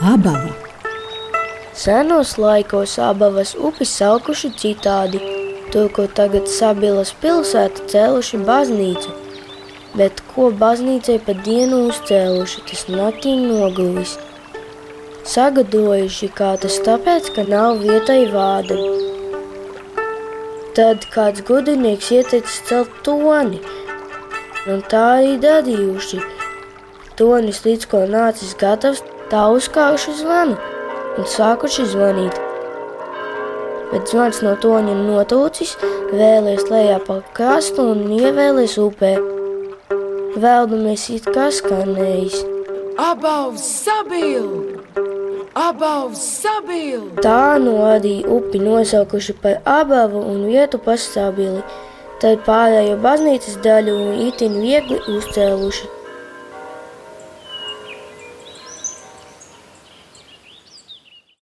abava. Senos laikos abavas upi saukuši citādi, to, ko tagad Sabilas pilsēta cēluši baznīcu, bet ko baznīcai pa dienu uzcēluši, tas naktī noguvis. Sagadojuši, kā tas tāpēc, ka nav vietai vāda. Tad kāds gudrinieks ieteicis celt toni, un tā arī darījuši. Tonis līdz ko nācis gatavs, tā uzkāpuši zvanu un sākuši zvanīt. Bet zvans no toņa notūcis, vēlēs lejā pa krastu un ievēlēs upē. Veldamies it kā skanējis. Abavs sabil! Abavs sabil! Tā no arī upi nosaukuši par abavu un vietu pastābili. Tad pārējo baznīcas daļu itin viegli uzcēluši.